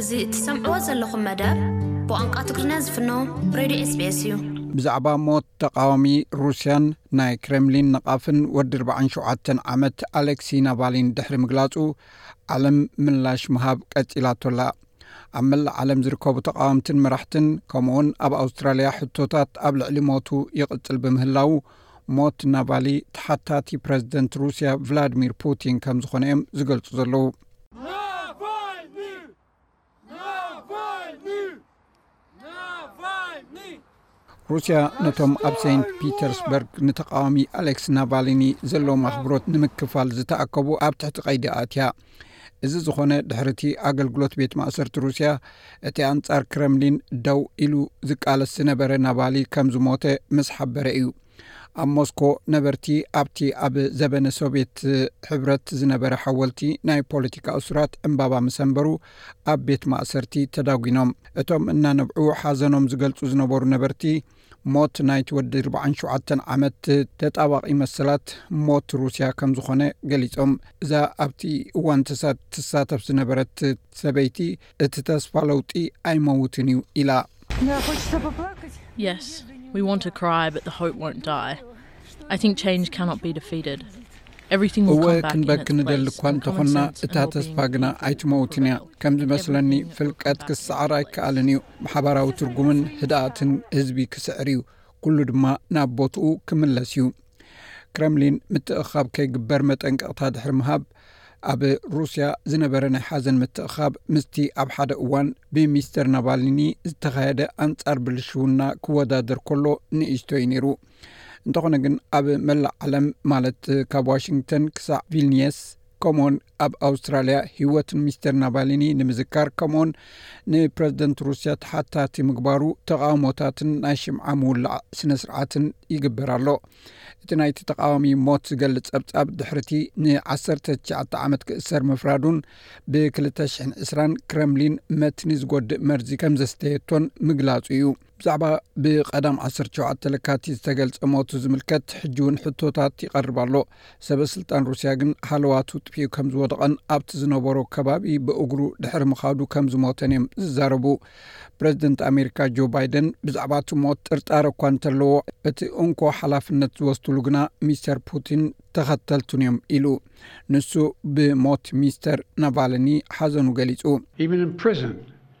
እዚ እትሰምዕዎ ዘለኹም መደብ ብቋንቋ ትግርኛ ዝፍኖ ሬድዮ ኤስቢኤስ እዩ። ብዛዕባ ሞት ተቃዋሚ ሩስያን ናይ ክሬምሊን ነቓፍን ወዲ ኣርባዓን ሸውዓተን ዓመት ኣሌክሲ ናቫሊን ድሕሪ ምግላጹ ዓለም ምላሽ ምሃብ ቀጺላቶ ኣላ። ኣብ መላእ ዓለም ዝርከቡ ተቃወምትን መራሕትን ከምኡውን ኣብ ኣውስትራልያ ሕቶታት ኣብ ልዕሊ ሞቱ ይቕጽል ብምህላዉ ሞት ናቫሊ ተሓታቲ ፕረዚደንት ሩስያ ቭላድሚር ፑቲን ከም ዝኾነ እዮም ዝገልጹ ዘለዉ። ሩስያ ነቶም ኣብ ሰይንት ፒተርስበርግ ንተቃዋሚ ኣሌክስ ናቫሊኒ ዘለዎም ኣኽብሮት ንምክፋል ዝተኣከቡ ኣብ ትሕቲ ቀይዲ ኣእትያ። እዚ ዝኾነ ድሕሪ እቲ ኣገልግሎት ቤት ማእሰርቲ ሩስያ እቲ ኣንጻር ክረምሊን ደው ኢሉ ዝቃለስ ዝነበረ ናቫሊ ከም ዝሞተ ምስ ሓበረ እዩ ኣብ ሞስኮ ነበርቲ ኣብቲ ኣብ ዘበነ ሶቭየት ሕብረት ዝነበረ ሓወልቲ ናይ ፖለቲካ እሱራት ዕምባባ ምስ ኣንበሩ ኣብ ቤት ማእሰርቲ ተዳጒኖም እቶም እናነብዑ ሓዘኖም ዝገልጹ ዝነበሩ ነበርቲ ሞት ናይቲ ወዲ ኣርብዓን ሸውዓተን ዓመት ተጣባቒ መሰላት ሞት ሩስያ ከም ዝኾነ ገሊጾም። እዛ ኣብቲ እዋን ተሳድ ትሳተፍ ዝነበረት ሰበይቲ እቲ ተስፋ ለውጢ ኣይመውትን እዩ ኢላ። Yes, we want to cry, but the hope won't die. እወ ክንበኪ ንደሊ እኳ እንተኾና እታ ተስፋ ግና ኣይትመውትን እያ ከም ዝመስለኒ ፍልቀት ክሰዓር ኣይከኣልን እዩ ማሓባራዊ ትርጉምን ህድእትን ህዝቢ ክስዕር እዩ ኩሉ ድማ ናብ ቦትኡ ክምለስ እዩ ክረምሊን ምትእኻብ ከይግበር መጠንቀቕታ ድሕሪ ምሃብ ኣብ ሩስያ ዝነበረ ናይ ሓዘን ምትእኻብ ምስቲ ኣብ ሓደ እዋን ብሚስተር ናባልኒ ዝተኻየደ ኣንጻር ብልሽውና ክወዳደር ከሎ ንእሽቶ እዩ ነይሩ እንተኾነ ግን ኣብ መላእ ዓለም ማለት ካብ ዋሽንግተን ክሳዕ ቪልንየስ ከምኡውን ኣብ ኣውስትራልያ ሂወት ንሚስተር ናባሊኒ ንምዝካር ከምኡውን ንፕረዚደንት ሩስያ ተሓታቲ ምግባሩ ተቃውሞታትን ናይ ሽምዓ ምውላዕ ስነ ስርዓትን ይግበር ኣሎ እቲ ናይቲ ተቃዋሚ ሞት ዝገልፅ ፀብፃብ ድሕርቲ ን19ተ ዓመት ክእሰር ምፍራዱን ብ220 ክረምሊን መትኒ ዝጎድእ መርዚ ከም ዘስተየቶን ምግላፁ እዩ ብዛዕባ ብቀዳም ዓሰርተ ሸውዓተ ለካቲት ዝተገልጸ ሞት ዝምልከት ሕጂ እውን ሕቶታት ይቐርብ ኣሎ። ሰበስልጣን ሩስያ ግን ሃለዋቱ ጥፊኡ ከም ዝወደቐን ኣብቲ ዝነበሮ ከባቢ ብእግሩ ድሕሪ ምኻዱ ከም ዝሞተን እዮም ዝዛረቡ። ፕረዚደንት ኣሜሪካ ጆ ባይደን ብዛዕባ እቲ ሞት ጥርጣረ እኳ እንተለዎ እቲ እንኮ ሓላፍነት ዝወስድሉ ግና ሚስተር ፑቲን ተኸተልቱን እዮም ኢሉ። ንሱ ብሞት ሚስተር ናቫልኒ ሓዘኑ ገሊጹ።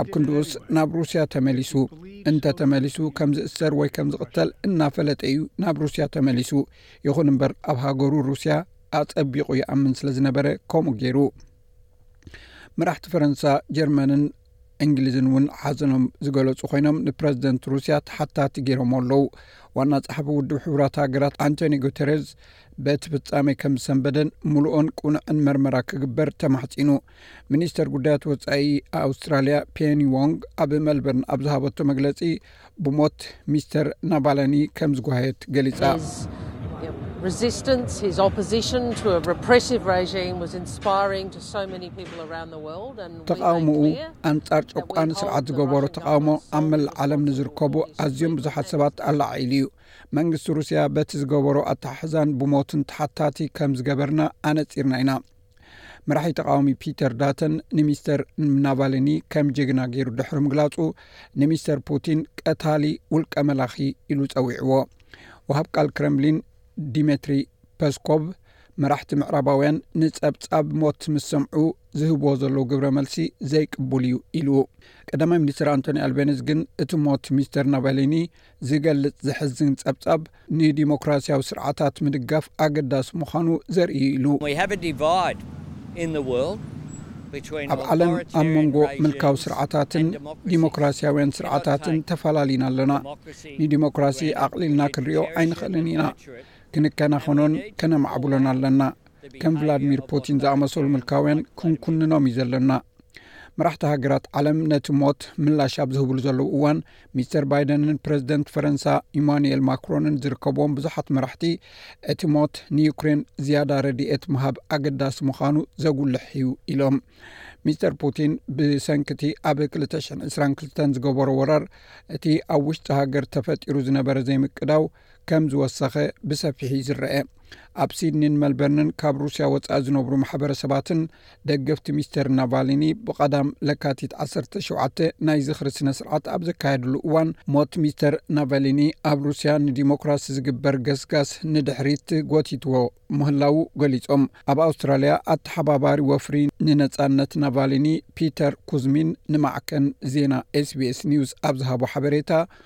ኣብ ክንድኡስ ናብ ሩስያ ተመሊሱ። እንተ ተመሊሱ ከም ዝእሰር ወይ ከም ዝቕተል እናፈለጠ እዩ ናብ ሩስያ ተመሊሱ። ይኹን እምበር ኣብ ሃገሩ ሩስያ ኣጸቢቑ ይኣምን ስለ ዝነበረ ከምኡ ገይሩ። መራሕቲ ፈረንሳ፣ ጀርመንን እንግሊዝን እውን ሓዘኖም ዝገለጹ ኮይኖም ንፕረዚደንት ሩስያ ተሓታቲ ገይሮሞ ኣለዉ። ዋና ጸሓፊ ውድብ ሕቡራት ሃገራት ኣንቶኒ ጉተሬዝ በቲ ፍጻሜ ከም ዝሰንበደን ምሉእን ቅኑዕን መርመራ ክግበር ተማሕጺኑ። ሚኒስተር ጉዳያት ወጻኢ ኣውስትራልያ ፔኒ ዎንግ ኣብ መልበርን ኣብ ዝሃበቶ መግለጺ ብሞት ሚስተር ናባላኒ ከም ዝጓሃየት ገሊጻ ተቃውሞኡ ኣንጻር ጨቋኒ ስርዓት ዝገበሮ ተቃውሞ ኣብ መላእ ዓለም ንዝርከቡ ኣዝዮም ብዙሓት ሰባት ኣላዓዒሉ እዩ መንግስቲ ሩስያ በቲ ዝገበሮ ኣተሓሕዛን ብሞትን ተሓታቲ ከም ዝገበርና ኣነጺርና ኢና መራሒ ተቃዋሚ ፒተር ዳተን ንሚስተር ናቫልኒ ከም ጀግና ገይሩ ድሕሪ ምግላጹ ንሚስተር ፑቲን ቀታሊ ውልቀ መላኺ ኢሉ ጸዊዕዎ ውሃብ ቃል ክረምሊን ዲሜትሪ ፐስኮቭ መራሕቲ ምዕራባውያን ንጸብጻብ ሞት ምስ ሰምዑ ዝህብዎ ዘለዉ ግብረ መልሲ ዘይቅቡል እዩ ኢሉ ቀዳማይ ሚኒስትር ኣንቶኒ ኣልቤኒዝ ግን እቲ ሞት ሚስተር ናቫልኒ ዝገልጽ ዘሕዝን ጸብጻብ፣ ንዲሞክራስያዊ ስርዓታት ምድጋፍ ኣገዳሲ ምዃኑ ዘርኢ'ዩ ኢሉ። ኣብ ዓለም ኣብ መንጎ ምልካዊ ስርዓታትን ዲሞክራስያውያን ስርዓታትን ተፈላሊና ኣሎና። ንዲሞክራሲ ኣቕሊልና ክንርእዮ ኣይንኽእልን ኢና፣ ክንከናኸኖን ከነማዕብሎን ኣለና። ከም ቭላድሚር ፑቲን ዝኣመሰሉ ምልካውያን ክንኩንኖም እዩ ዘለና መራሕቲ ሃገራት ዓለም ነቲ ሞት ምላሽ ኣብ ዝህብሉ ዘለዉ እዋን ሚስተር ባይደንን ፕረዚደንት ፈረንሳ ኢማኑኤል ማክሮንን ዝርከብዎም ብዙሓት መራሕቲ እቲ ሞት ንዩክሬን ዝያዳ ረድኤት ምሃብ ኣገዳሲ ምዃኑ ዘጉልሕ እዩ ኢሎም ሚስተር ፑቲን ብሰንኪ እቲ ኣብ 222 ዝገበሮ ወራር እቲ ኣብ ውሽጢ ሃገር ተፈጢሩ ዝነበረ ዘይምቅዳው ከም ዝወሰኸ ብሰፊሕ እዩ ዝረኣ። ኣብ ሲድኒን መልበርንን ካብ ሩስያ ወጻኢ ዝነብሩ ማሕበረሰባትን ደገፍቲ ሚስተር ናቫሊኒ ብቐዳም ለካቲት ዓሰርተ ሸውዓተ ናይ ዝኽሪ ስነ ስርዓት ኣብ ዘካየድሉ እዋን ሞት ሚስተር ናቫሊኒ ኣብ ሩስያ ንዲሞክራሲ ዝግበር ገስጋስ ንድሕሪት ጎቲትዎ ምህላዉ ገሊጾም። ኣብ ኣውስትራልያ ኣተሓባባሪ ወፍሪ ንነጻነት ናቫሊኒ ፒተር ኩዝሚን ንማዕከን ዜና ኤስቢኤስ ኒውስ ኣብ ዝሃቦ ሓበሬታ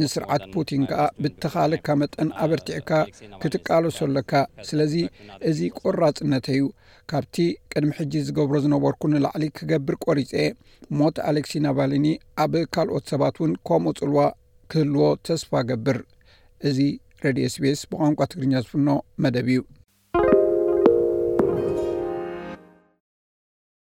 ንስርዓት ፑቲን ከኣ ብተኻለካ መጠን ኣበርቲዕካ ክትቃለሶ ኣለካ። ስለዚ እዚ ቆራጽነተ እዩ። ካብቲ ቅድሚ ሕጂ ዝገብሮ ዝነበርኩ ንላዕሊ ክገብር ቆሪጸ እየ። ሞት ኣሌክሲ ናቫሊኒ ኣብ ካልኦት ሰባት እውን ከምኡ ጽልዋ ክህልዎ ተስፋ እገብር። እዚ ሬድዮ ስቤስ ብቋንቋ ትግርኛ ዝፍኖ መደብ እዩ።